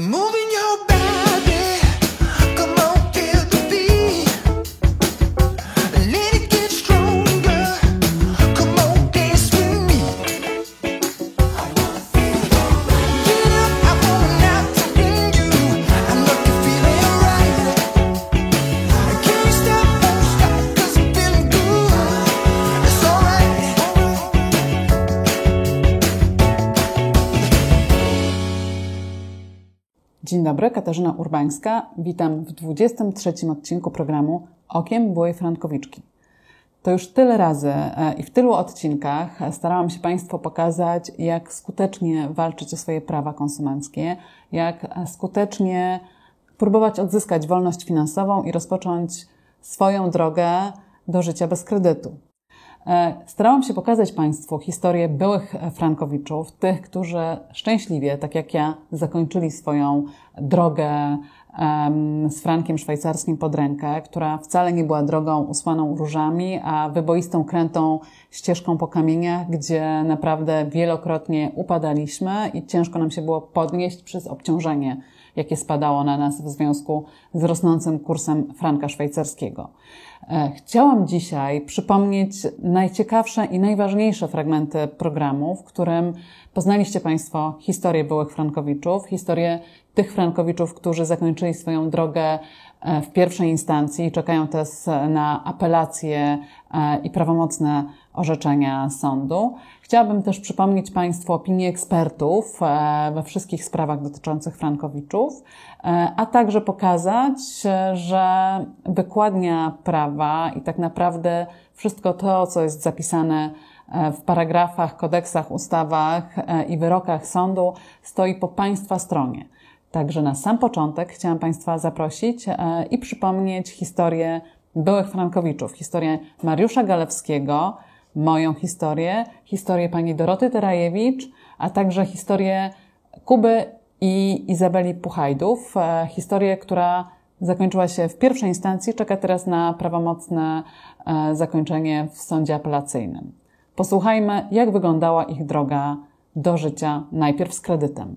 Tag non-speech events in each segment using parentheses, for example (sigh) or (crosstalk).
Moving dobry, Katarzyna Urbańska. Witam w 23 odcinku programu Okiem byłej Frankowiczki. To już tyle razy e, i w tylu odcinkach starałam się Państwu pokazać, jak skutecznie walczyć o swoje prawa konsumenckie, jak skutecznie próbować odzyskać wolność finansową i rozpocząć swoją drogę do życia bez kredytu. E, Starałam się pokazać Państwu historię byłych Frankowiczów, tych, którzy szczęśliwie, tak jak ja, zakończyli swoją drogę z frankiem szwajcarskim pod rękę, która wcale nie była drogą usłaną różami, a wyboistą, krętą ścieżką po kamieniach, gdzie naprawdę wielokrotnie upadaliśmy i ciężko nam się było podnieść przez obciążenie, jakie spadało na nas w związku z rosnącym kursem franka szwajcarskiego. E, Chciałam dzisiaj przypomnieć najciekawsze i najważniejsze fragmenty programu, w którym poznaliście Państwo historię byłych Frankowiczów, historię tych Frankowiczów, którzy zakończyli swoją drogę e, w pierwszej instancji i czekają teraz na apelacje e, i prawomocne orzeczenia sądu. Chciałabym też przypomnieć Państwu opinię ekspertów e, we wszystkich sprawach dotyczących Frankowiczów, e, a także pokazać, e, że wykładnia prawa i tak naprawdę wszystko to, co jest zapisane w paragrafach, kodeksach, ustawach i wyrokach sądu, stoi po Państwa stronie. Także na sam początek chciałam Państwa zaprosić i przypomnieć historię byłych Frankowiczów, historię Mariusza Galewskiego, moją historię, historię pani Doroty Terajewicz, a także historię Kuby i Izabeli Puchajdów, e, historię, która zakończyła się w pierwszej instancji, czeka teraz na prawomocne e, zakończenie w sądzie apelacyjnym. Posłuchajmy, jak wyglądała ich droga do życia najpierw z kredytem.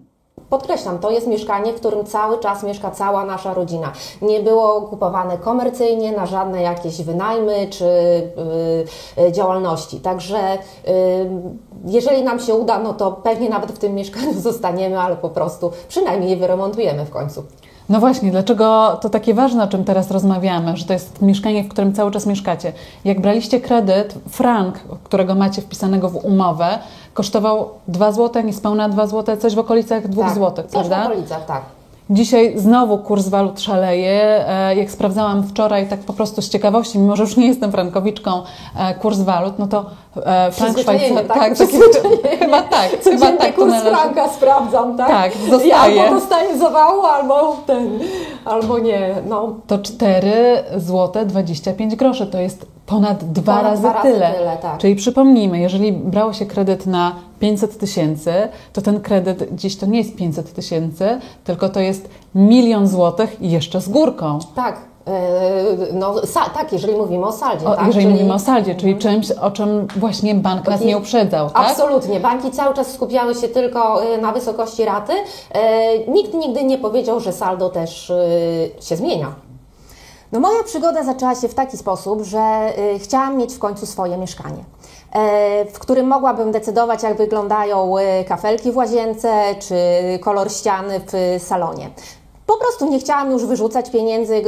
Podkreślam, to jest mieszkanie, w którym cały czas mieszka cała nasza rodzina. Nie było kupowane komercyjnie na żadne jakieś wynajmy czy y, y, działalności. Także y, jeżeli nam się uda, no to pewnie nawet w tym mieszkaniu (laughs) zostaniemy, ale po prostu przynajmniej je wyremontujemy w końcu. No właśnie, dlaczego to takie ważne, o czym teraz rozmawiamy, że to jest mieszkanie, w którym cały czas mieszkacie. Jak braliście kredyt, frank, którego macie wpisanego w umowę, kosztował 2 zł, niespełna 2 zł, coś w okolicach 2 tak, zł, coś prawda? w okolicach, tak. Dzisiaj znowu kurs walut szaleje. E, Jak sprawdzałam wczoraj, tak po prostu z ciekawości, mimo że już nie jestem frankowiczką, e, kurs walut, no to e, frank szwajcarski. tak? tak, chyba tak, chyba tak kurs należy. franka sprawdzam, tak? Tak, I zostaje. albo dostaję zawału, albo ten, albo nie. No, To 4 zł 25 groszy, to jest ponad dwa Ponad razy dwa razy tyle. tyle, tak. Czyli przypomnijmy, jeżeli brało się kredyt na 500 tysięcy, to ten kredyt dziś to nie jest 500 tysięcy, tylko to jest milion złotych i jeszcze z górką. tak. Yy, no, tak, jeżeli mówimy o saldzie. O, tak? jeżeli Czyli- mówimy o saldzie, czyli czymś, o czym właśnie bank nas nie uprzedzał, tak? Absolutnie. Banki cały czas skupiały się tylko y, na wysokości raty. E, Nikt nigdy nie powiedział, że saldo też się zmienia. No moja przygoda zaczęła się w taki sposób, że y, chciałam mieć w końcu swoje mieszkanie. e, W którym mogłabym decydować, jak wyglądają y, kafelki w łazience, czy kolor ściany w salonie. Po prostu nie chciałam już wyrzucać pieniędzy,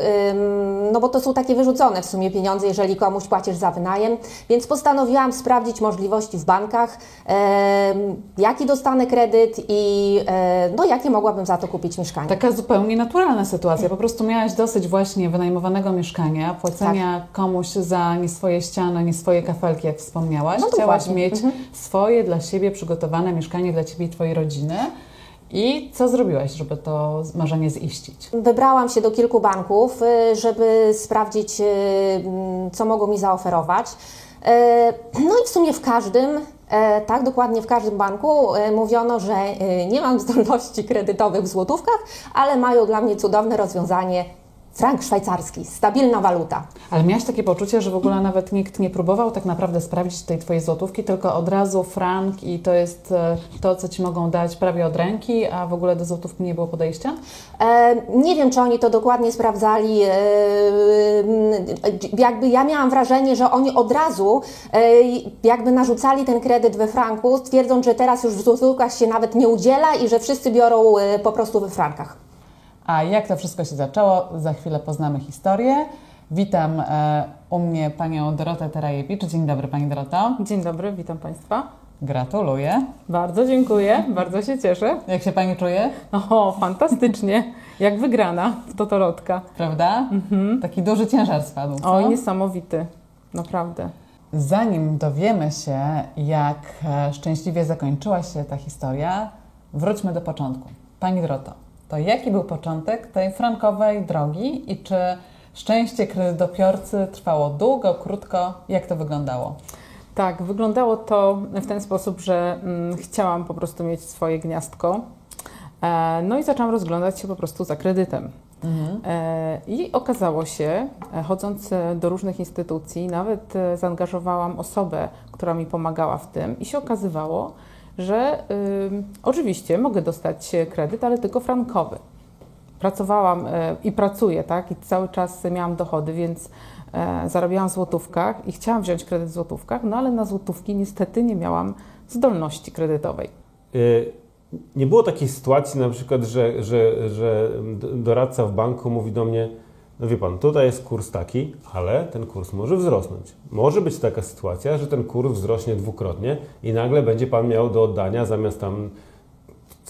no bo to są takie wyrzucone w sumie pieniądze, jeżeli komuś płacisz za wynajem, więc postanowiłam sprawdzić możliwości w bankach, jaki dostanę kredyt i e, no, jakie mogłabym za to kupić mieszkanie. Taka zupełnie naturalna sytuacja. Po prostu miałaś dosyć właśnie wynajmowanego mieszkania, płacenia Tak. komuś za nie swoje ściany, nie swoje kafelki, jak wspomniałaś. No Chciałaś dokładnie. mieć swoje dla siebie przygotowane mieszkanie dla Ciebie i Twojej rodziny. I co zrobiłaś, żeby to marzenie ziścić? Wybrałam się do kilku banków, y, żeby sprawdzić, y, mm, co mogą mi zaoferować. E, No i w sumie w każdym, e, tak dokładnie w każdym banku e, mówiono, że e, nie mam zdolności kredytowych w złotówkach, ale mają dla mnie cudowne rozwiązanie Frank szwajcarski, stabilna waluta. Ale miałaś takie poczucie, że w ogóle nawet nikt nie próbował tak naprawdę sprawdzić tej Twojej złotówki, tylko od razu frank i to jest e, to, co Ci mogą dać prawie od ręki, a w ogóle do złotówki nie było podejścia? E, nie wiem, czy oni to dokładnie sprawdzali. E, jakby ja miałam wrażenie, że oni od razu e, jakby narzucali ten kredyt we franku, twierdząc, że teraz już w złotówkach się nawet nie udziela i że wszyscy biorą e, po prostu we frankach. A jak to wszystko się zaczęło, za chwilę poznamy historię. Witam e, u mnie panią Dorotę Terajewicz. Dzień dobry Pani Doroto. Dzień dobry, witam Państwa. Gratuluję. Bardzo dziękuję, bardzo się cieszę. Jak się Pani czuje? O, fantastycznie, jak wygrana w Totolotka. Prawda? Taki duży ciężar spadł, co? Oj, niesamowity, naprawdę. Zanim dowiemy się, jak e, szczęśliwie zakończyła się ta historia, wróćmy do początku. Pani Doroto, to jaki był początek tej frankowej drogi i czy szczęście kredytobiorcy trwało długo, krótko? Jak to wyglądało? Tak, wyglądało to w ten sposób, że mm, chciałam po prostu mieć swoje gniazdko. E, no i zaczęłam rozglądać się po prostu za kredytem. E, I okazało się, e, chodząc e, do różnych instytucji, nawet e, zaangażowałam osobę, która mi pomagała w tym, i się okazywało, że ym, oczywiście mogę dostać e, kredyt, ale tylko frankowy. Pracowałam e, i pracuję, tak, i cały czas miałam dochody, więc e, zarabiałam w złotówkach i chciałam wziąć kredyt w złotówkach, no ale na złotówki niestety nie miałam zdolności kredytowej. Y, Nie było takiej sytuacji na przykład, że, że, że doradca w banku mówi do mnie, no wie pan, tutaj jest kurs taki, ale ten kurs może wzrosnąć. Może być taka sytuacja, że ten kurs wzrośnie dwukrotnie i nagle będzie pan miał do oddania zamiast tam,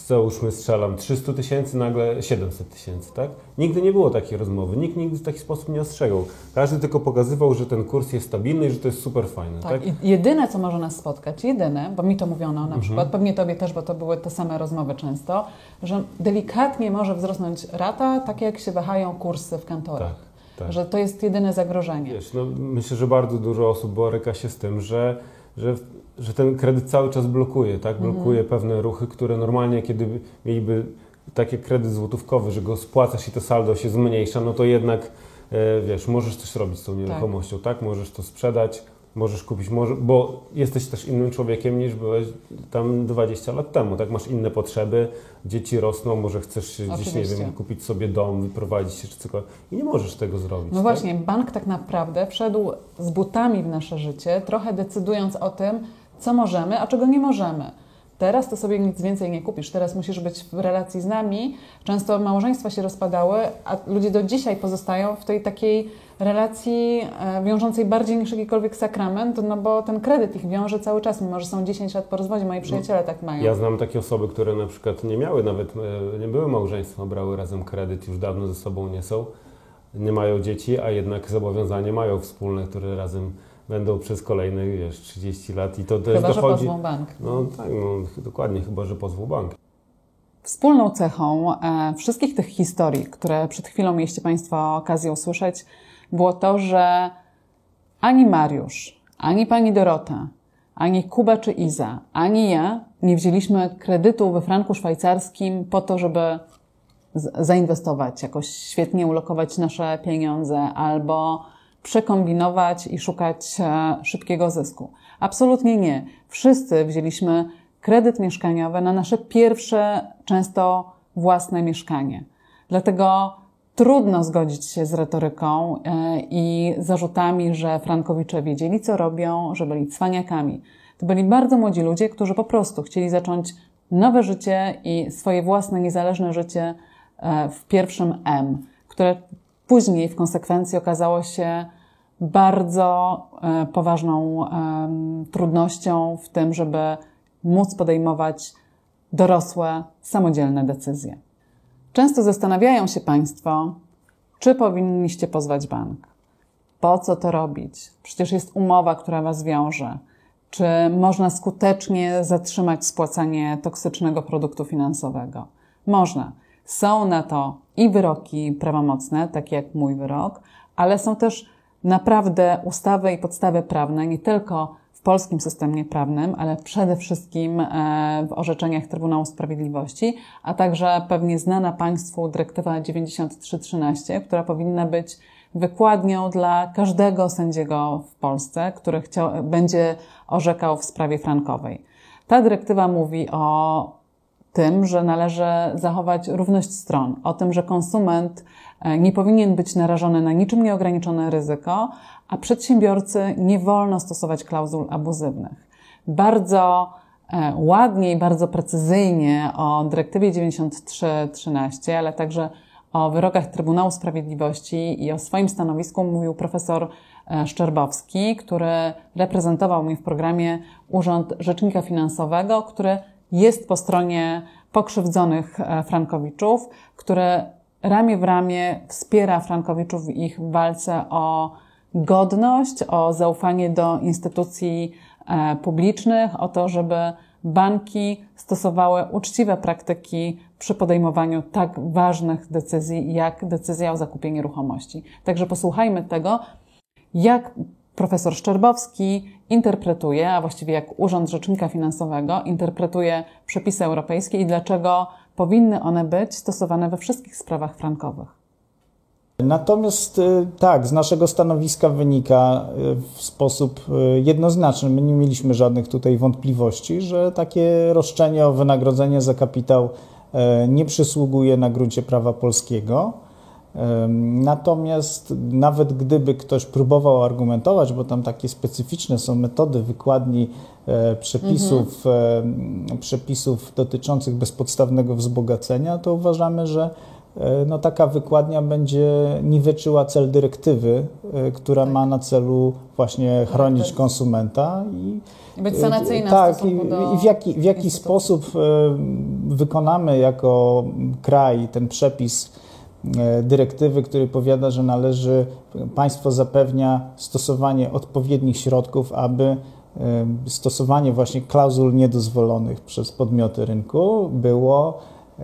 załóżmy strzelam, 300 tysięcy, nagle 700 tysięcy, tak? Nigdy nie było takiej rozmowy, nikt nigdy w taki sposób nie ostrzegał. Każdy tylko pokazywał, że ten kurs jest stabilny i że to jest super fajne, tak? Tak, i jedyne, co może nas spotkać, jedyne, bo mi to mówiono na przykład, pewnie Tobie też, bo to były te same rozmowy często, że delikatnie może wzrosnąć rata, tak jak się wahają kursy w kantorach. Tak, tak. Że to jest jedyne zagrożenie. Wiesz, no, myślę, że bardzo dużo osób boryka się z tym, że, że, że ten kredyt cały czas blokuje, tak? Blokuje pewne ruchy, które normalnie, kiedy mieliby taki kredyt złotówkowy, że go spłacasz i to saldo się zmniejsza, no to jednak, e, wiesz, możesz coś robić z tą nieruchomością, tak? Możesz to sprzedać, możesz kupić, może, bo jesteś też innym człowiekiem niż byłeś tam 20 lat temu, tak? Masz inne potrzeby, dzieci rosną, może chcesz się gdzieś, nie Oczywiście. wiem, kupić sobie dom, wyprowadzić się czy cokolwiek i nie możesz tego zrobić. No tak? właśnie, bank tak naprawdę wszedł z butami w nasze życie, trochę decydując o tym, co możemy, a czego nie możemy. Teraz to sobie nic więcej nie kupisz. Teraz musisz być w relacji z nami. Często małżeństwa się rozpadały, a ludzie do dzisiaj pozostają w tej takiej relacji e, wiążącej bardziej niż jakikolwiek sakrament, no bo ten kredyt ich wiąże cały czas, mimo że są 10 lat po rozwodzie. Moi przyjaciele tak mają. Ja znam takie osoby, które na przykład nie miały nawet, e, nie były małżeństwem, brały razem kredyt, już dawno ze sobą nie są, nie mają dzieci, a jednak zobowiązanie mają wspólne, które razem będą przez kolejne, wiesz, 30 lat i to też Chyba, że dochodzi... pozwą bank. No tak, no dokładnie, chyba, że pozwą bank. Wspólną cechą e, wszystkich tych historii, które przed chwilą mieliście Państwo okazję usłyszeć, było to, że ani Mariusz, ani pani Dorota, ani Kuba czy Iza, ani ja nie wzięliśmy kredytu we franku szwajcarskim po to, żeby zainwestować, jakoś świetnie ulokować nasze pieniądze albo przekombinować i szukać e, szybkiego zysku. Absolutnie nie. Wszyscy wzięliśmy kredyt mieszkaniowy na nasze pierwsze, często własne mieszkanie. Dlatego trudno zgodzić się z retoryką e, i zarzutami, że Frankowicze wiedzieli, co robią, że byli cwaniakami. To byli bardzo młodzi ludzie, którzy po prostu chcieli zacząć nowe życie i swoje własne, niezależne życie e, w pierwszym M, które później w konsekwencji okazało się bardzo e, poważną em, trudnością w tym, żeby móc podejmować dorosłe, samodzielne decyzje. Często zastanawiają się Państwo, czy powinniście pozwać bank. Po co to robić? Przecież jest umowa, która Was wiąże. Czy można skutecznie zatrzymać spłacanie toksycznego produktu finansowego? Można. Są na to i wyroki prawomocne, takie jak mój wyrok, ale są też naprawdę ustawy i podstawy prawne, nie tylko w polskim systemie prawnym, ale przede wszystkim e, w orzeczeniach Trybunału Sprawiedliwości, a także pewnie znana Państwu dyrektywa 9313, która powinna być wykładnią dla każdego sędziego w Polsce, który chciał, będzie orzekał w sprawie frankowej. Ta dyrektywa mówi o tym, że należy zachować równość stron, o tym, że konsument nie powinien być narażony na niczym nieograniczone ryzyko, a przedsiębiorcy nie wolno stosować klauzul abuzywnych. Bardzo e, ładnie i bardzo precyzyjnie o dyrektywie 9313, ale także o wyrokach Trybunału Sprawiedliwości i o swoim stanowisku mówił profesor e, Szczerbowski, który reprezentował mnie w programie Urząd Rzecznika Finansowego, który jest po stronie pokrzywdzonych e, Frankowiczów, który ramię w ramię wspiera Frankowiczów w ich walce o godność, o zaufanie do instytucji e, publicznych, o to, żeby banki stosowały uczciwe praktyki przy podejmowaniu tak ważnych decyzji, jak decyzja o zakupie nieruchomości. Także posłuchajmy tego, jak profesor Szczerbowski interpretuje, a właściwie jak Urząd Rzecznika Finansowego interpretuje przepisy europejskie i dlaczego powinny one być stosowane we wszystkich sprawach frankowych. Natomiast y, tak, z naszego stanowiska wynika y, w sposób y, jednoznaczny, my nie mieliśmy żadnych tutaj wątpliwości, że takie roszczenie o wynagrodzenie za kapitał nie przysługuje na gruncie prawa polskiego. Natomiast nawet gdyby ktoś próbował argumentować, bo tam takie specyficzne są metody wykładni e, przepisów, e, przepisów dotyczących bezpodstawnego wzbogacenia, to uważamy, że e, no, taka wykładnia będzie niweczyła cel dyrektywy, e, która ma na celu właśnie chronić konsumenta i I być sanacyjna w tak, i, stosunku do i w jaki, w jaki sposób wykonamy jako kraj ten przepis dyrektywy, który powiada, że należy, państwo zapewnia stosowanie odpowiednich środków, aby e, stosowanie właśnie klauzul niedozwolonych przez podmioty rynku było, e,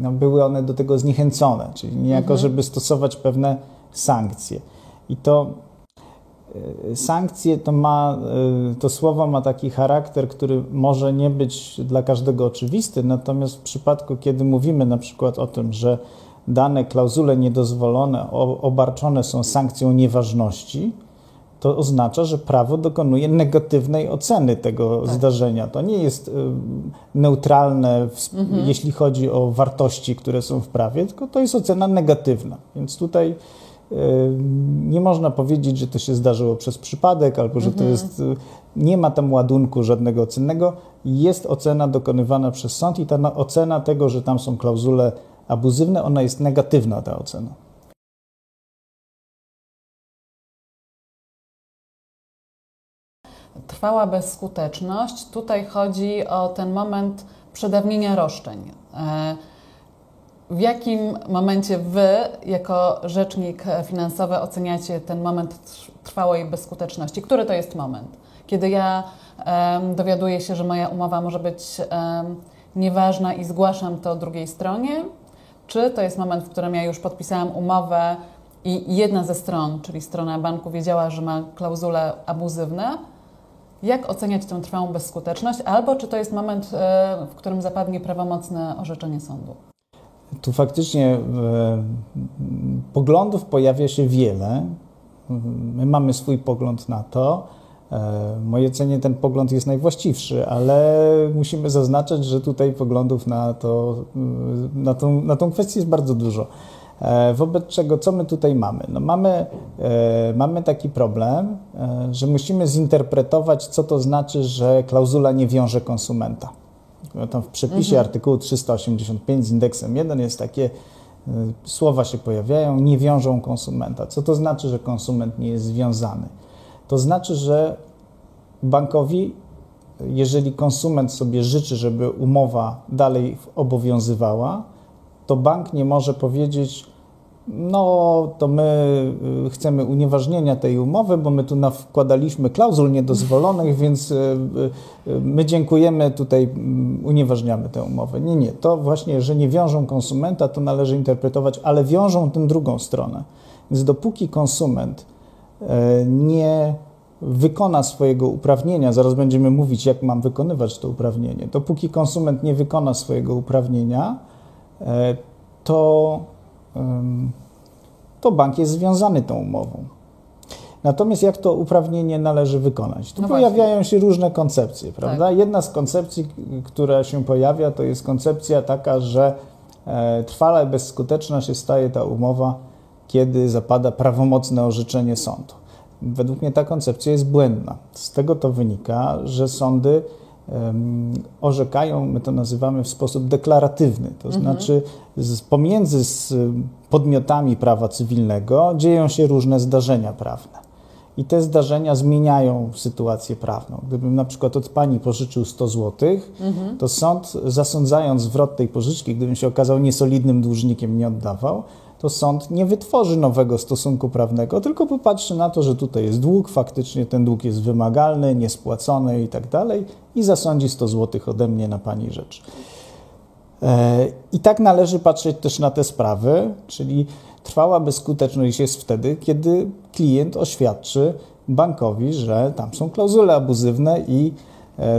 no, były one do tego zniechęcone, czyli niejako, żeby stosować pewne sankcje. I to e, Sankcje to ma, e, to słowo ma taki charakter, który może nie być dla każdego oczywisty, natomiast w przypadku, kiedy mówimy na przykład o tym, że dane klauzule niedozwolone obarczone są sankcją nieważności, to oznacza, że prawo dokonuje negatywnej oceny tego zdarzenia. To nie jest y, neutralne, w, sp- jeśli chodzi o wartości, które są w prawie, tylko to jest ocena negatywna. Więc tutaj y, nie można powiedzieć, że to się zdarzyło przez przypadek, albo że to jest. y, Nie ma tam ładunku żadnego cennego. Jest ocena dokonywana przez sąd i ta na- ocena tego, że tam są klauzule abuzywne, ona jest negatywna, ta ocena. Trwała bezskuteczność. Tutaj chodzi o ten moment przedawnienia roszczeń. E, W jakim momencie Wy, jako rzecznik finansowy, oceniacie ten moment trwałej bezskuteczności? Który to jest moment? Kiedy ja dowiaduję się, że moja umowa może być nieważna i zgłaszam to drugiej stronie? Czy to jest moment, w którym ja już podpisałam umowę i jedna ze stron, czyli strona banku, wiedziała, że ma klauzule abuzywne? Jak oceniać tę trwałą bezskuteczność? Albo czy to jest moment, e, w którym zapadnie prawomocne orzeczenie sądu? Tu faktycznie e, poglądów pojawia się wiele. My mamy swój pogląd na to. E, W mojej ocenie ten pogląd jest najwłaściwszy, ale musimy zaznaczać, że tutaj poglądów na, to, e, na, tą, na tą kwestię jest bardzo dużo. E, Wobec czego, co my tutaj mamy? No mamy, e, mamy taki problem, że musimy zinterpretować, co to znaczy, że klauzula nie wiąże konsumenta. No Tam w przepisie artykułu 385 z indeksem 1 jest takie słowa się pojawiają, nie wiążą konsumenta. Co to znaczy, że konsument nie jest związany? To znaczy, że bankowi, jeżeli konsument sobie życzy, żeby umowa dalej obowiązywała, to bank nie może powiedzieć, no to my y, chcemy unieważnienia tej umowy, bo my tu wkładaliśmy klauzul niedozwolonych, (laughs) więc y, y, my dziękujemy, tutaj mm, unieważniamy tę umowę. Nie, nie, to właśnie, że nie wiążą konsumenta, to należy interpretować, ale wiążą tę drugą stronę. Więc dopóki konsument nie wykona swojego uprawnienia, zaraz będziemy mówić, jak mam wykonywać to uprawnienie, dopóki konsument nie wykona swojego uprawnienia, e, to, to bank jest związany tą umową. Natomiast jak to uprawnienie należy wykonać? Tu No właśnie. pojawiają się różne koncepcje, prawda? Tak. Jedna z koncepcji, która się pojawia, to jest koncepcja taka, że e, trwale bezskuteczna się staje ta umowa, kiedy zapada prawomocne orzeczenie sądu. Według mnie ta koncepcja jest błędna. Z tego to wynika, że sądy orzekają, my to nazywamy w sposób deklaratywny, to znaczy z, pomiędzy z podmiotami prawa cywilnego dzieją się różne zdarzenia prawne. I te zdarzenia zmieniają sytuację prawną. Gdybym na przykład od pani pożyczył 100 zł, to sąd, zasądzając zwrot tej pożyczki, gdybym się okazał niesolidnym dłużnikiem, nie oddawał, to sąd nie wytworzy nowego stosunku prawnego, tylko popatrzy na to, że tutaj jest dług, faktycznie ten dług jest wymagalny, niespłacony i tak dalej i zasądzi 100 zł ode mnie na pani rzecz. E, I tak należy patrzeć też na te sprawy, czyli trwała bezskuteczność jest wtedy, kiedy klient oświadczy bankowi, że tam są klauzule abuzywne i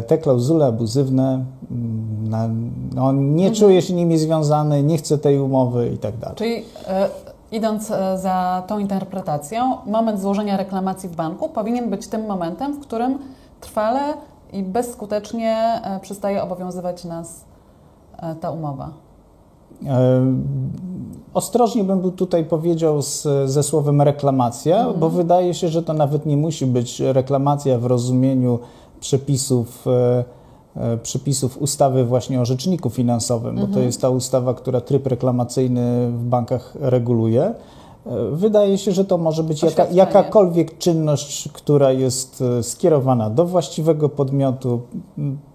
te klauzule abuzywne, mm, na, no, nie czuje się nimi związany, nie chce tej umowy i tak dalej. Czyli e, idąc e, za tą interpretacją, moment złożenia reklamacji w banku powinien być tym momentem, w którym trwale i bezskutecznie e, przestaje obowiązywać nas e, ta umowa. E, Ostrożnie bym tutaj powiedział z, ze słowem reklamacja, bo wydaje się, że to nawet nie musi być reklamacja w rozumieniu przepisów, e, e, przepisów ustawy właśnie o rzeczniku finansowym, bo to jest ta ustawa, która tryb reklamacyjny w bankach reguluje. E, Wydaje się, że to może być jaka, jakakolwiek czynność, która jest skierowana do właściwego podmiotu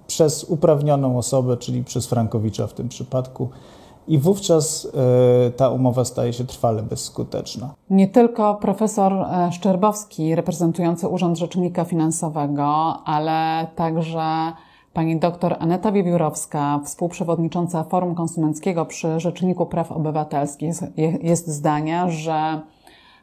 przez uprawnioną osobę, czyli przez Frankowicza w tym przypadku. I wówczas e, ta umowa staje się trwale bezskuteczna. Nie tylko profesor e, Szczerbowski reprezentujący Urząd Rzecznika Finansowego, ale także pani doktor Aneta Wiewiórowska, współprzewodnicząca Forum Konsumenckiego przy Rzeczniku Praw Obywatelskich jest zdania, że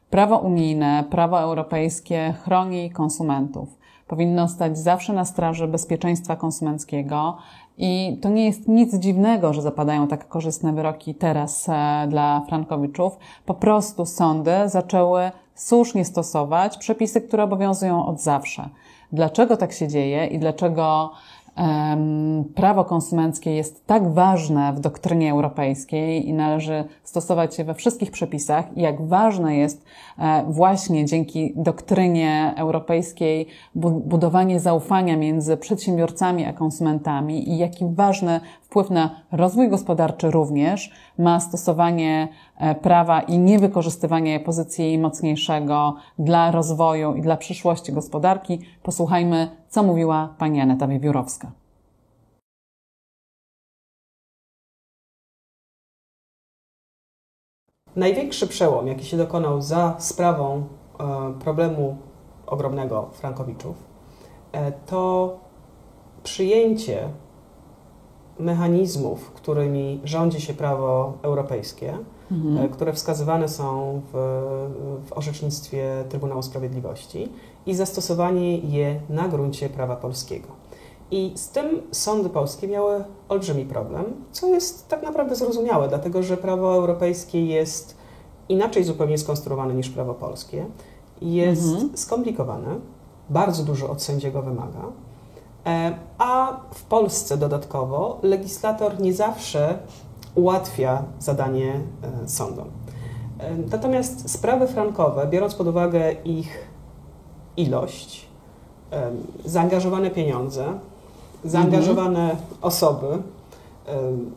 prawo unijne, prawo europejskie chroni konsumentów. Powinno stać zawsze na straży bezpieczeństwa konsumenckiego i to nie jest nic dziwnego, że zapadają tak korzystne wyroki teraz e, dla Frankowiczów. Po prostu sądy zaczęły słusznie stosować przepisy, które obowiązują od zawsze. Dlaczego tak się dzieje i dlaczego prawo konsumenckie jest tak ważne w doktrynie europejskiej i należy stosować je we wszystkich przepisach i jak ważne jest e, właśnie dzięki doktrynie europejskiej bu- budowanie zaufania między przedsiębiorcami a konsumentami i jaki ważny wpływ na rozwój gospodarczy również ma stosowanie e, prawa i niewykorzystywanie pozycji mocniejszego dla rozwoju i dla przyszłości gospodarki. Posłuchajmy, co mówiła pani Aneta Wiewiórowska. Największy przełom, jaki się dokonał za sprawą e, problemu ogromnego Frankowiczów, e, to przyjęcie mechanizmów, którymi rządzi się prawo europejskie, e, które wskazywane są w, w orzecznictwie Trybunału Sprawiedliwości i zastosowanie je na gruncie prawa polskiego. I z tym sądy polskie miały olbrzymi problem, co jest tak naprawdę zrozumiałe, dlatego że prawo europejskie jest inaczej zupełnie skonstruowane niż prawo polskie, jest skomplikowane, bardzo dużo od sędziego wymaga, e, a w Polsce dodatkowo legislator nie zawsze ułatwia zadanie e, sądom. E, Natomiast sprawy frankowe, biorąc pod uwagę ich ilość, zaangażowane pieniądze, zaangażowane osoby, em,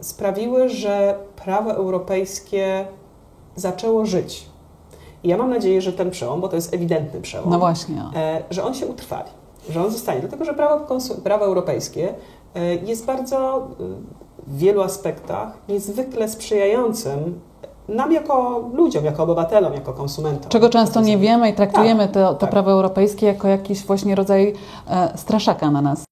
sprawiły, że prawo europejskie zaczęło żyć. I ja mam nadzieję, że ten przełom, bo to jest ewidentny przełom, No właśnie. e, że on się utrwali, że on zostanie. Dlatego, że prawo, prawo europejskie e, jest bardzo w wielu aspektach niezwykle sprzyjającym nam jako ludziom, jako obywatelom, jako konsumentom. Czego często nie wiemy i traktujemy to, to tak. prawo europejskie jako jakiś właśnie rodzaj e, straszaka na nas.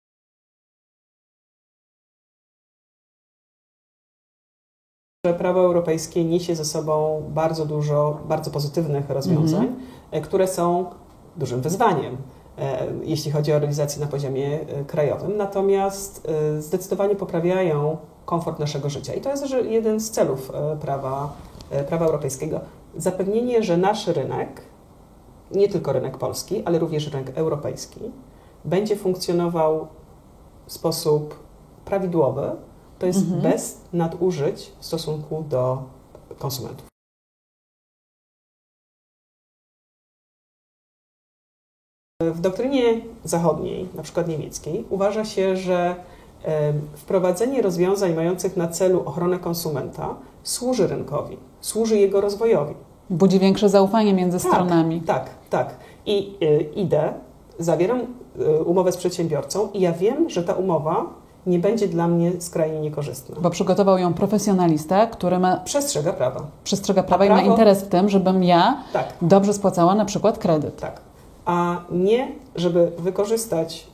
że prawo europejskie niesie ze sobą bardzo dużo bardzo pozytywnych rozwiązań, e, które są dużym wyzwaniem, e, jeśli chodzi o realizację na poziomie e, krajowym, natomiast zdecydowanie poprawiają komfort naszego życia. I to jest jeden z celów prawa, prawa europejskiego. Zapewnienie, że nasz rynek, nie tylko rynek polski, ale również rynek europejski, będzie funkcjonował w sposób prawidłowy, to jest Mhm. bez nadużyć w stosunku do konsumentów. W doktrynie zachodniej, na przykład niemieckiej, uważa się, że wprowadzenie rozwiązań mających na celu ochronę konsumenta służy rynkowi, służy jego rozwojowi. Budzi większe zaufanie między Tak, stronami. Tak, tak. I y, idę, zawieram y, umowę z przedsiębiorcą i ja wiem, że ta umowa nie będzie dla mnie skrajnie niekorzystna. Bo przygotował ją profesjonalista, który ma, Przestrzega prawa. przestrzega prawa i ma interes w tym, żebym ja Tak, dobrze spłacała na przykład kredyt. tak. A nie, żeby wykorzystać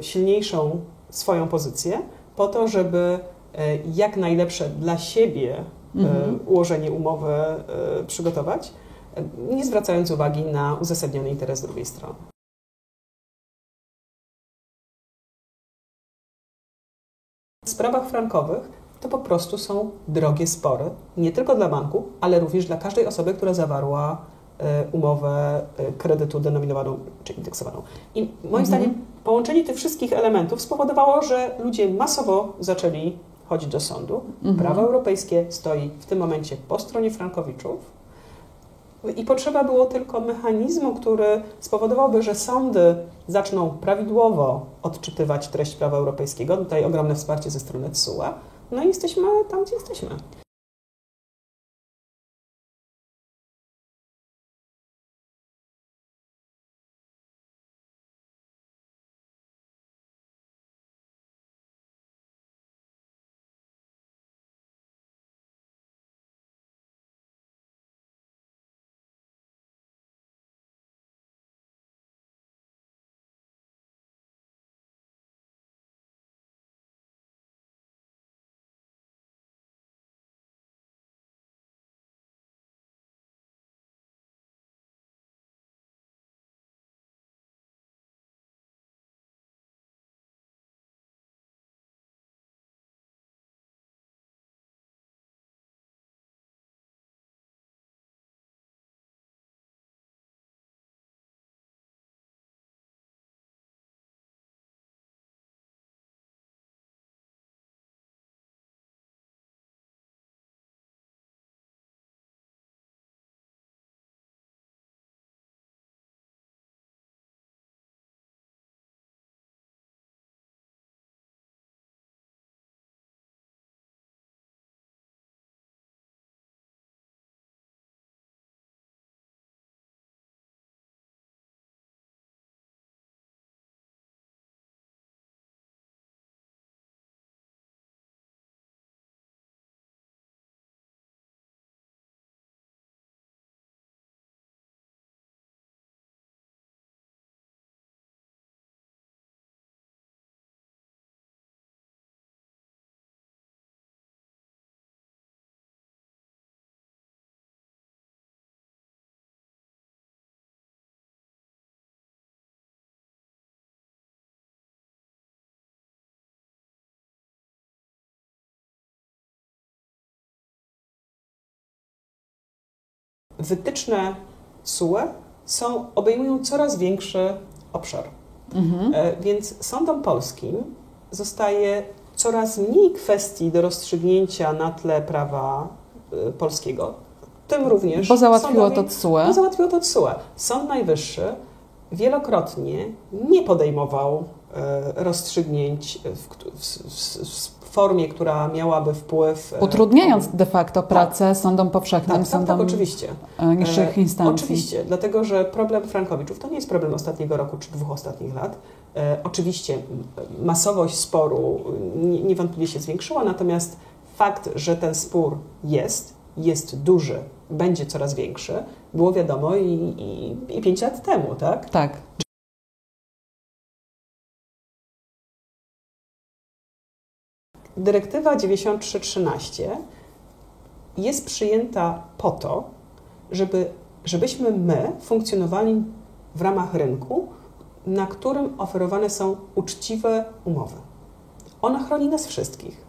y, silniejszą swoją pozycję po to, żeby y, jak najlepsze dla siebie Mhm. ułożenie umowy y, przygotować, nie zwracając uwagi na uzasadniony interes drugiej strony. W sprawach frankowych to po prostu są drogie spory, nie tylko dla banku, ale również dla każdej osoby, która zawarła e, umowę e, kredytu denominowaną czy indeksowaną. I moim Mhm. zdaniem połączenie tych wszystkich elementów spowodowało, że ludzie masowo zaczęli chodzić do sądu. Mhm. Prawo europejskie stoi w tym momencie po stronie frankowiczów. I potrzeba było tylko mechanizmu, który spowodowałby, że sądy zaczną prawidłowo odczytywać treść prawa europejskiego. Tutaj ogromne wsparcie ze strony TSUE. No i jesteśmy tam, gdzie jesteśmy. Wytyczne SUE są, obejmują coraz większy obszar. Mhm. E, Więc sądom polskim zostaje coraz mniej kwestii do rozstrzygnięcia na tle prawa e, polskiego, tym również Bo załatwiło sądowi- to TSUE. Bo załatwiło to TSUE. Sąd Najwyższy wielokrotnie nie podejmował e, rozstrzygnięć w, w, w formie, która miałaby wpływ. e, Utrudniając de facto pracę sądom powszechnym, tak, tak, tak, oczywiście. e, niższych E, instancji. Oczywiście, dlatego że problem Frankowiczów to nie jest problem ostatniego roku czy dwóch ostatnich lat. Oczywiście masowość sporu nie- niewątpliwie się zwiększyła, natomiast fakt, że ten spór jest, jest duży, będzie coraz większy, było wiadomo i, i, i pięć lat temu, tak? Tak. Dyrektywa 9313 jest przyjęta po to, żeby, żebyśmy my funkcjonowali w ramach rynku, na którym oferowane są uczciwe umowy. Ona chroni nas wszystkich.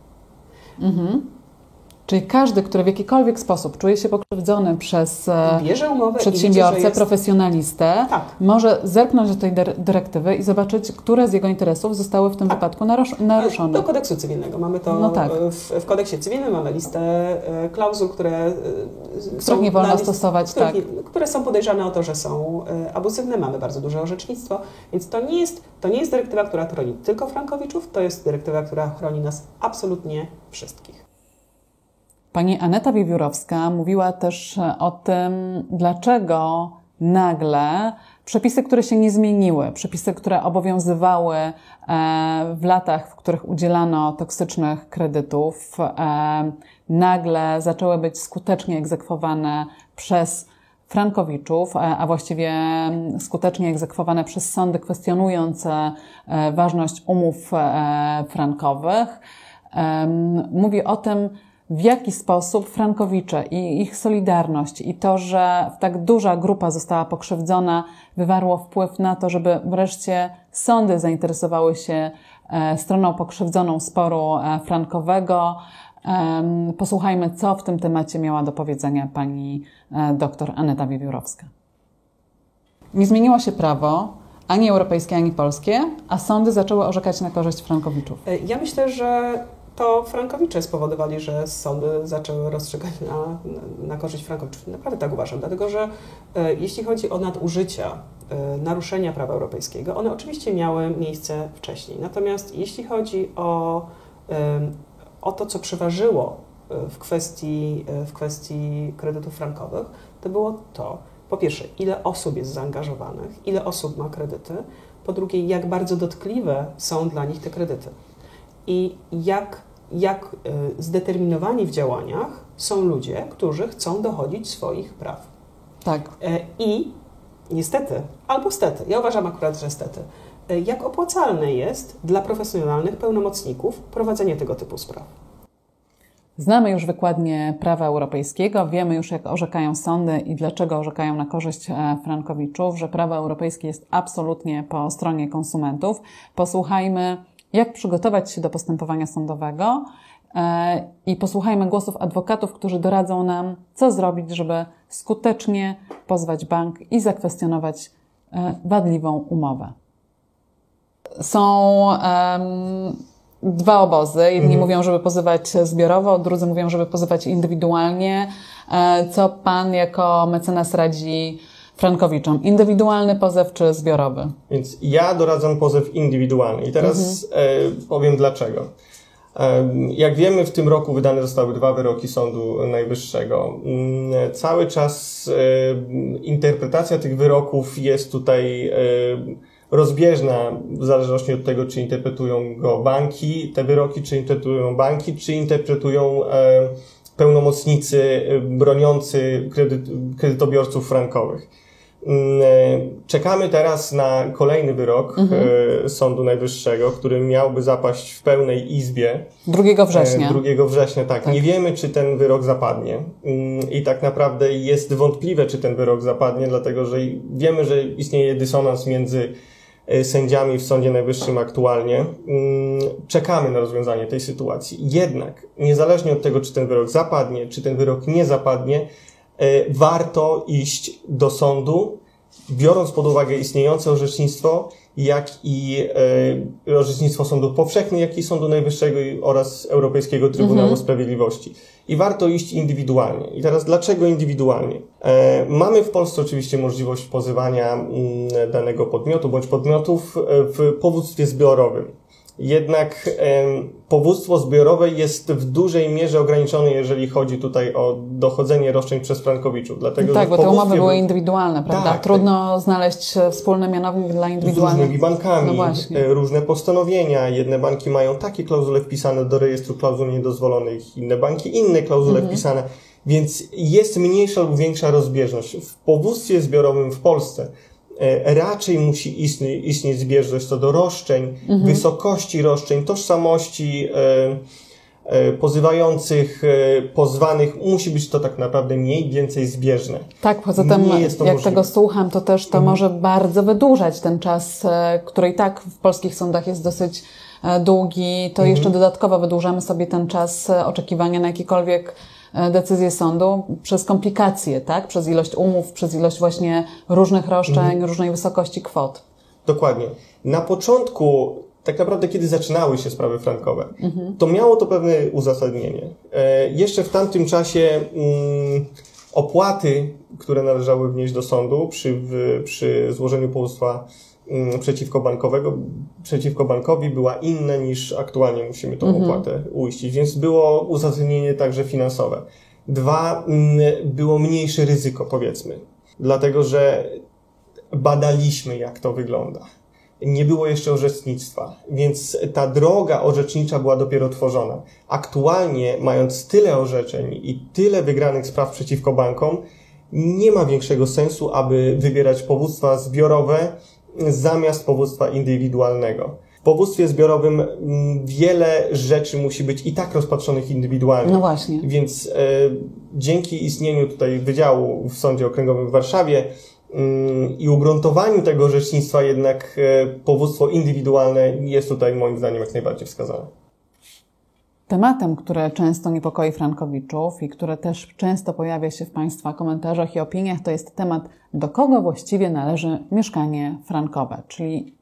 Czyli każdy, który w jakikolwiek sposób czuje się pokrzywdzony przez e, umowę widzi, przedsiębiorcę, jest... profesjonalistę, Tak. może zerknąć do tej dyre- dyrektywy i zobaczyć, które z jego interesów zostały w tym wypadku narusz- naruszone. Do kodeksu cywilnego. Mamy to No tak. w, w kodeksie cywilnym, mamy listę e, klauzul, które e, Których nie wolno list- stosować, których tak. które są podejrzane o to, że są e, abuzywne. Mamy bardzo duże orzecznictwo, więc to nie jest, to nie jest dyrektywa, która chroni tylko frankowiczów, to jest dyrektywa, która chroni nas absolutnie wszystkich. Pani Aneta Wiewiórowska mówiła też e, o tym, dlaczego nagle przepisy, które się nie zmieniły, przepisy, które obowiązywały e, w latach, w których udzielano toksycznych kredytów, e, nagle zaczęły być skutecznie egzekwowane przez frankowiczów, a właściwie skutecznie egzekwowane przez sądy kwestionujące ważność umów frankowych. Mówi o tym, w jaki sposób Frankowicze i ich solidarność i to, że tak duża grupa została pokrzywdzona, wywarło wpływ na to, żeby wreszcie sądy zainteresowały się e, stroną pokrzywdzoną sporu e, frankowego. Posłuchajmy, co w tym temacie miała do powiedzenia pani e, dr Aneta Wiewiórowska. Nie zmieniło się prawo, ani europejskie, ani polskie, a sądy zaczęły orzekać na korzyść frankowiczów. Ja myślę, że to frankowicze spowodowali, że sądy zaczęły rozstrzygać na, na, korzyść frankowiczów. Naprawdę tak uważam, dlatego że e, jeśli chodzi o nadużycia, e, naruszenia prawa europejskiego, one oczywiście miały miejsce wcześniej. Natomiast jeśli chodzi o, em, o to, co przeważyło e, w kwestii, e, w kwestii kredytów frankowych, to było to, po pierwsze, ile osób jest zaangażowanych, ile osób ma kredyty, po drugie, jak bardzo dotkliwe są dla nich te kredyty i jak, jak y, zdeterminowani w działaniach są ludzie, którzy chcą dochodzić swoich praw. Tak, E, I niestety, albo stety, ja uważam akurat, że stety, e, jak opłacalne jest dla profesjonalnych pełnomocników prowadzenie tego typu spraw. Znamy już wykładnie prawa europejskiego, wiemy już, jak orzekają sądy i dlaczego orzekają na korzyść e, frankowiczów, że prawo europejskie jest absolutnie po stronie konsumentów. Posłuchajmy, jak przygotować się do postępowania sądowego e, i posłuchajmy głosów adwokatów, którzy doradzą nam, co zrobić, żeby skutecznie pozwać bank i zakwestionować e, wadliwą umowę. Są em, dwa obozy. Jedni mówią, żeby pozywać zbiorowo, drudzy mówią, żeby pozywać indywidualnie. E, Co pan jako mecenas radzi Frankowiczom? Indywidualny pozew czy zbiorowy? Więc ja doradzam pozew indywidualny. I teraz e, powiem dlaczego. E, Jak wiemy, w tym roku wydane zostały dwa wyroki Sądu Najwyższego. Mm, Cały czas e, interpretacja tych wyroków jest tutaj e, rozbieżna w zależności od tego, czy interpretują go banki, te wyroki, czy interpretują banki, czy interpretują e, pełnomocnicy e, broniący kredyt, kredytobiorców frankowych. Mm, e, Czekamy teraz na kolejny wyrok e, Sądu Najwyższego, który miałby zapaść w pełnej izbie 2 września. e, 2 września. Tak. Tak. Nie wiemy, czy ten wyrok zapadnie. Mm, I tak naprawdę jest wątpliwe, czy ten wyrok zapadnie, dlatego że wiemy, że istnieje dysonans między sędziami w Sądzie Najwyższym aktualnie. Mm, Czekamy na rozwiązanie tej sytuacji. Jednak, niezależnie od tego, czy ten wyrok zapadnie, czy ten wyrok nie zapadnie, warto iść do sądu, biorąc pod uwagę istniejące orzecznictwo, jak i e, orzecznictwo sądów powszechnych, jak i Sądu Najwyższego oraz Europejskiego Trybunału Sprawiedliwości. I warto iść indywidualnie. I teraz dlaczego indywidualnie? E, mamy w Polsce oczywiście możliwość pozywania mm, danego podmiotu bądź podmiotów e, w powództwie zbiorowym. Jednak powództwo zbiorowe jest w dużej mierze ograniczone, jeżeli chodzi tutaj o dochodzenie roszczeń przez frankowiczów. Dlatego, tak, bo te umowy były był- indywidualne, prawda? Tak, Trudno znaleźć e, wspólny mianownik dla z indywidualnych. różnymi bankami, No e, różne postanowienia. Jedne banki mają takie klauzule wpisane do rejestru klauzul niedozwolonych, inne banki inne klauzule Mhm. wpisane, więc jest mniejsza lub większa rozbieżność. W powództwie zbiorowym w Polsce raczej musi istnieć, istnieć zbieżność co do roszczeń, Mhm. wysokości roszczeń, tożsamości e, e, pozywających, e, pozwanych, musi być to tak naprawdę mniej, więcej zbieżne. Tak, poza tym, jak możliwe. tego słucham, to też to Mhm. może bardzo wydłużać ten czas, e, który i tak w polskich sądach jest dosyć e, długi. To Mhm. jeszcze dodatkowo wydłużamy sobie ten czas e, oczekiwania na jakiekolwiek e, decyzję sądu przez komplikacje, tak? Przez ilość umów, przez ilość właśnie różnych roszczeń, Mhm. różnej wysokości kwot. Dokładnie. Na początku, tak naprawdę, kiedy zaczynały się sprawy frankowe, to miało to pewne uzasadnienie. E, jeszcze w tamtym czasie mm, opłaty, które należały wnieść do sądu przy, w, przy złożeniu powództwa mm, przeciwko, bankowego, przeciwko bankowi była inna niż aktualnie musimy tą opłatę uiścić, więc było uzasadnienie także finansowe. Dwa, mm, było mniejsze ryzyko, powiedzmy, dlatego że badaliśmy, jak to wygląda. Nie było jeszcze orzecznictwa, więc ta droga orzecznicza była dopiero tworzona. Aktualnie, mając tyle orzeczeń i tyle wygranych spraw przeciwko bankom, nie ma większego sensu, aby wybierać powództwa zbiorowe zamiast powództwa indywidualnego. W powództwie zbiorowym mm, wiele rzeczy musi być i tak rozpatrzonych indywidualnie. No właśnie. Więc e, dzięki istnieniu tutaj Wydziału w Sądzie Okręgowym w Warszawie mm, i ugruntowaniu tego orzecznictwa jednak e, powództwo indywidualne jest tutaj moim zdaniem jak najbardziej wskazane. Tematem, który często niepokoi Frankowiczów i które też często pojawia się w Państwa komentarzach i opiniach, to jest temat, do kogo właściwie należy mieszkanie frankowe, czyli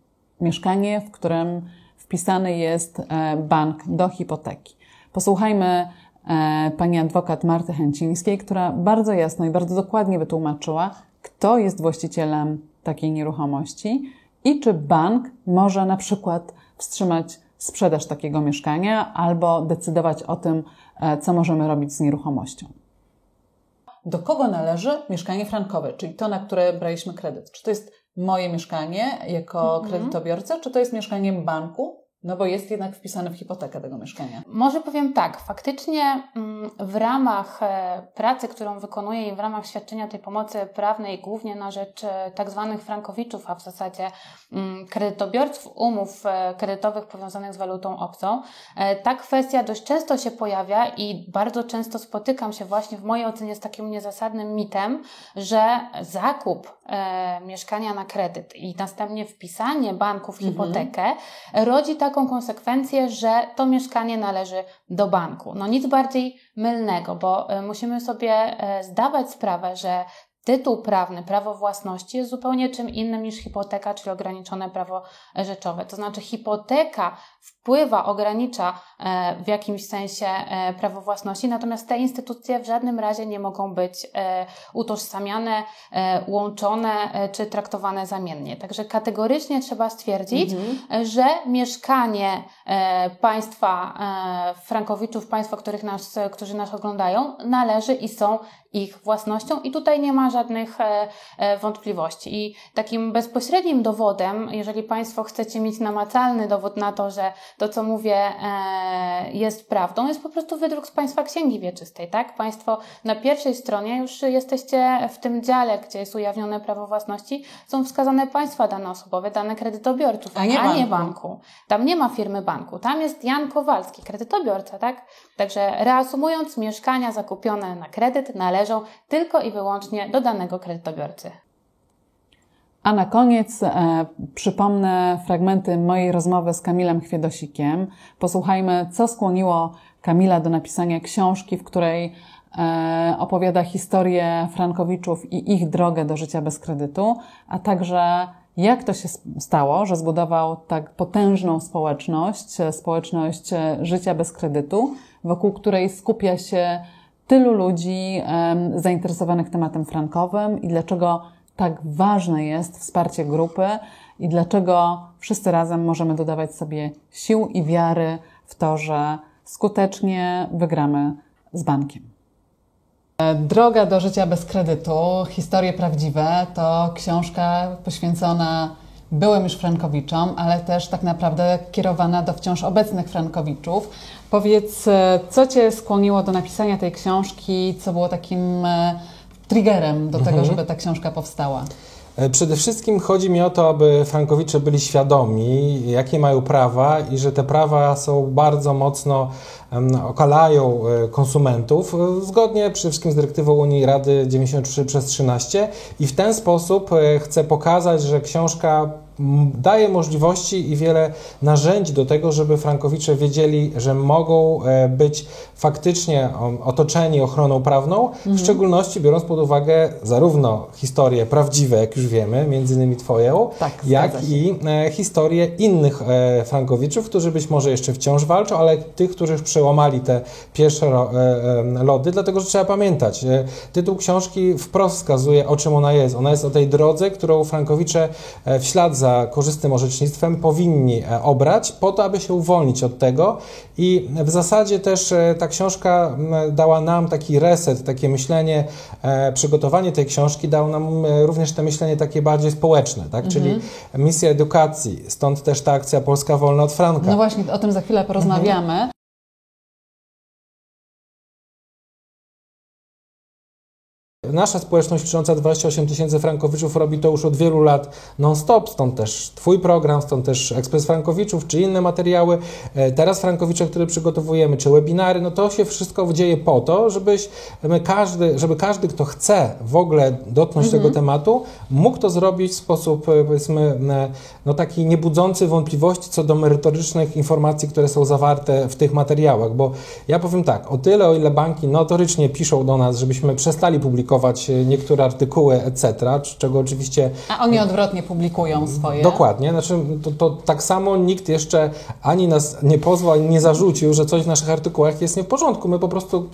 mieszkanie, w którym wpisany jest e, bank do hipoteki. Posłuchajmy e, pani adwokat Marty Chęcińskiej, która bardzo jasno i bardzo dokładnie wytłumaczyła, kto jest właścicielem takiej nieruchomości i czy bank może na przykład wstrzymać sprzedaż takiego mieszkania albo decydować o tym, e, co możemy robić z nieruchomością. Do kogo należy mieszkanie frankowe, czyli to, na które braliśmy kredyt? Czy to jest moje mieszkanie jako kredytobiorca, czy to jest mieszkanie banku? No bo jest jednak wpisane w hipotekę tego mieszkania. Może powiem tak, faktycznie mm, w ramach e, pracy, którą wykonuję i w ramach świadczenia tej pomocy prawnej, głównie na rzecz e, tak zwanych frankowiczów, a w zasadzie mm, kredytobiorców umów e, kredytowych powiązanych z walutą obcą, ta kwestia dość często się pojawia i bardzo często spotykam się właśnie w mojej ocenie z takim niezasadnym mitem, że zakup mieszkania na kredyt i następnie wpisanie banku w hipotekę rodzi taką konsekwencję, że to mieszkanie należy do banku. No nic bardziej mylnego, bo e, musimy sobie e, zdawać sprawę, że tytuł prawny, prawo własności jest zupełnie czym innym niż hipoteka, czyli ograniczone prawo rzeczowe. To znaczy hipoteka wpływa, ogranicza e, w jakimś sensie e, prawo własności, natomiast te instytucje w żadnym razie nie mogą być e, utożsamiane, e, łączone e, czy traktowane zamiennie. Także kategorycznie trzeba stwierdzić, e, że mieszkanie e, państwa e, frankowiczów, państwa, których nas, którzy nas oglądają, należy i są ich własnością i tutaj nie ma żadnych e, e, wątpliwości. I takim bezpośrednim dowodem, jeżeli Państwo chcecie mieć namacalny dowód na to, że to, co mówię, e, jest prawdą, jest po prostu wydruk z Państwa Księgi Wieczystej, tak? Państwo na pierwszej stronie już jesteście w tym dziale, gdzie jest ujawnione prawo własności, są wskazane Państwa dane osobowe, dane kredytobiorców, A nie banku. banku. Tam nie ma firmy banku, tam jest Jan Kowalski, kredytobiorca, tak? Także reasumując, mieszkania zakupione na kredyt należą tylko i wyłącznie do danego kredytobiorcy. A na koniec e, przypomnę fragmenty mojej rozmowy z Kamilem Chwiedosikiem. Posłuchajmy, co skłoniło Kamila do napisania książki, w której e, opowiada historię Frankowiczów i ich drogę do życia bez kredytu, a także jak to się stało, że zbudował tak potężną społeczność, e, społeczność e, życia bez kredytu, wokół której skupia się tylu ludzi zainteresowanych tematem frankowym i dlaczego tak ważne jest wsparcie grupy i dlaczego wszyscy razem możemy dodawać sobie sił i wiary w to, że skutecznie wygramy z bankiem. E, Droga do życia bez kredytu, historie prawdziwe to książka poświęcona byłym już Frankowiczom, ale też tak naprawdę kierowana do wciąż obecnych Frankowiczów. Powiedz, e, co Cię skłoniło do napisania tej książki, co było takim e, triggerem do tego, żeby ta książka powstała? E, Przede wszystkim chodzi mi o to, aby frankowicze byli świadomi, jakie mają prawa i że te prawa są bardzo mocno okalają konsumentów, zgodnie przede wszystkim z dyrektywą Unii Rady 93 przez 13 i w ten sposób chcę pokazać, że książka daje możliwości i wiele narzędzi do tego, żeby frankowicze wiedzieli, że mogą e, być faktycznie otoczeni ochroną prawną, w szczególności biorąc pod uwagę zarówno historie prawdziwe, jak już wiemy, między innymi Twoją, Tak, jak i e, historie innych e, frankowiczów, którzy być może jeszcze wciąż walczą, ale tych, którzy już przełamali te pierwsze lody, dlatego że trzeba pamiętać, tytuł książki wprost wskazuje, o czym ona jest. Ona jest o tej drodze, którą frankowicze w ślad za korzystnym orzecznictwem powinni e, obrać po to, aby się uwolnić od tego i w zasadzie też e, ta książka dała nam taki reset, takie myślenie, e, przygotowanie tej książki dało nam również to myślenie takie bardziej społeczne, tak? czyli misja edukacji, stąd też ta akcja Polska Wolna od Franka. No właśnie, o tym za chwilę porozmawiamy. Nasza społeczność licząca 28 tysięcy frankowiczów robi to już od wielu lat non-stop, stąd też Twój program, stąd też Ekspres Frankowiczów, czy inne materiały. E, Teraz frankowicze, które przygotowujemy, czy webinary, no to się wszystko dzieje po to, żebyś my każdy, żeby każdy, kto chce w ogóle dotknąć tego tematu, mógł to zrobić w sposób, e, powiedzmy, e, no taki niebudzący wątpliwości co do merytorycznych informacji, które są zawarte w tych materiałach, bo ja powiem tak, o tyle, o ile banki notorycznie piszą do nas, żebyśmy przestali publikować e, niektóre artykuły, etc., czego oczywiście A oni odwrotnie publikują swoje. Dokładnie, znaczy to, to tak samo nikt jeszcze ani nas nie pozwał, ani nie zarzucił, że coś w naszych artykułach jest nie w porządku. My po prostu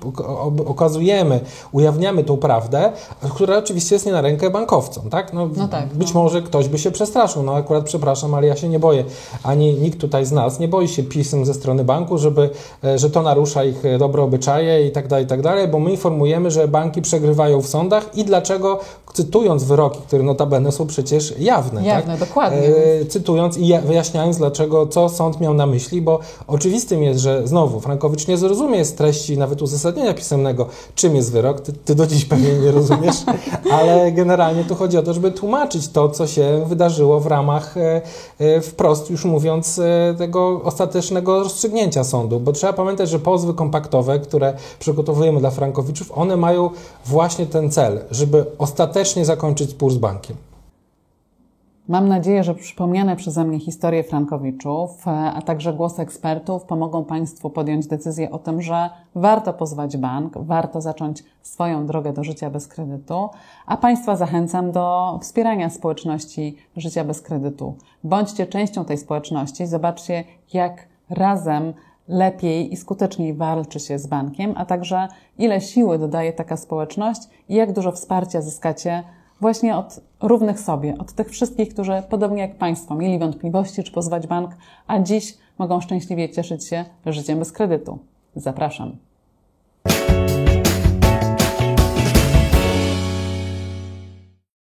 okazujemy, ujawniamy tą prawdę, która oczywiście jest nie na rękę bankowcom, tak? No, No tak, być no. może ktoś by się przestraszył, no akurat przepraszam, ale ja się nie boję, ani nikt tutaj z nas nie boi się pism ze strony banku, żeby, e, że to narusza ich e, dobre obyczaje i tak dalej, i tak dalej, bo my informujemy, że banki przegrywają w sądach i dlaczego, cytując wyroki, które notabene są przecież jawne, Jawne, tak? dokładnie. E, cytując i ja- wyjaśniając, dlaczego, co sąd miał na myśli, bo oczywistym jest, że znowu Frankowicz nie zrozumie z treści nawet uzasadnienia pisemnego, czym jest wyrok. Ty, ty do dziś pewnie nie rozumiesz, (laughs) ale generalnie tu chodzi o to, żeby tłumaczyć to, co się wydarzyło w ramach, e, e, wprost już mówiąc, e, tego ostatecznego rozstrzygnięcia sądu, bo trzeba pamiętać, że pozwy kompaktowe, które przygotowujemy dla Frankowiczów, one mają właśnie ten cel, żeby ostatecznie zakończyć spór z bankiem. Mam nadzieję, że przypomniane przeze mnie historie Frankowiczów, a także głos ekspertów pomogą Państwu podjąć decyzję o tym, że warto pozwać bank, warto zacząć swoją drogę do życia bez kredytu, a Państwa zachęcam do wspierania społeczności życia bez kredytu. Bądźcie częścią tej społeczności, zobaczcie, jak razem lepiej i skuteczniej walczy się z bankiem, a także ile siły dodaje taka społeczność i jak dużo wsparcia zyskacie właśnie od równych sobie, od tych wszystkich, którzy podobnie jak Państwo mieli wątpliwości, czy pozwać bank, a dziś mogą szczęśliwie cieszyć się życiem bez kredytu. Zapraszam.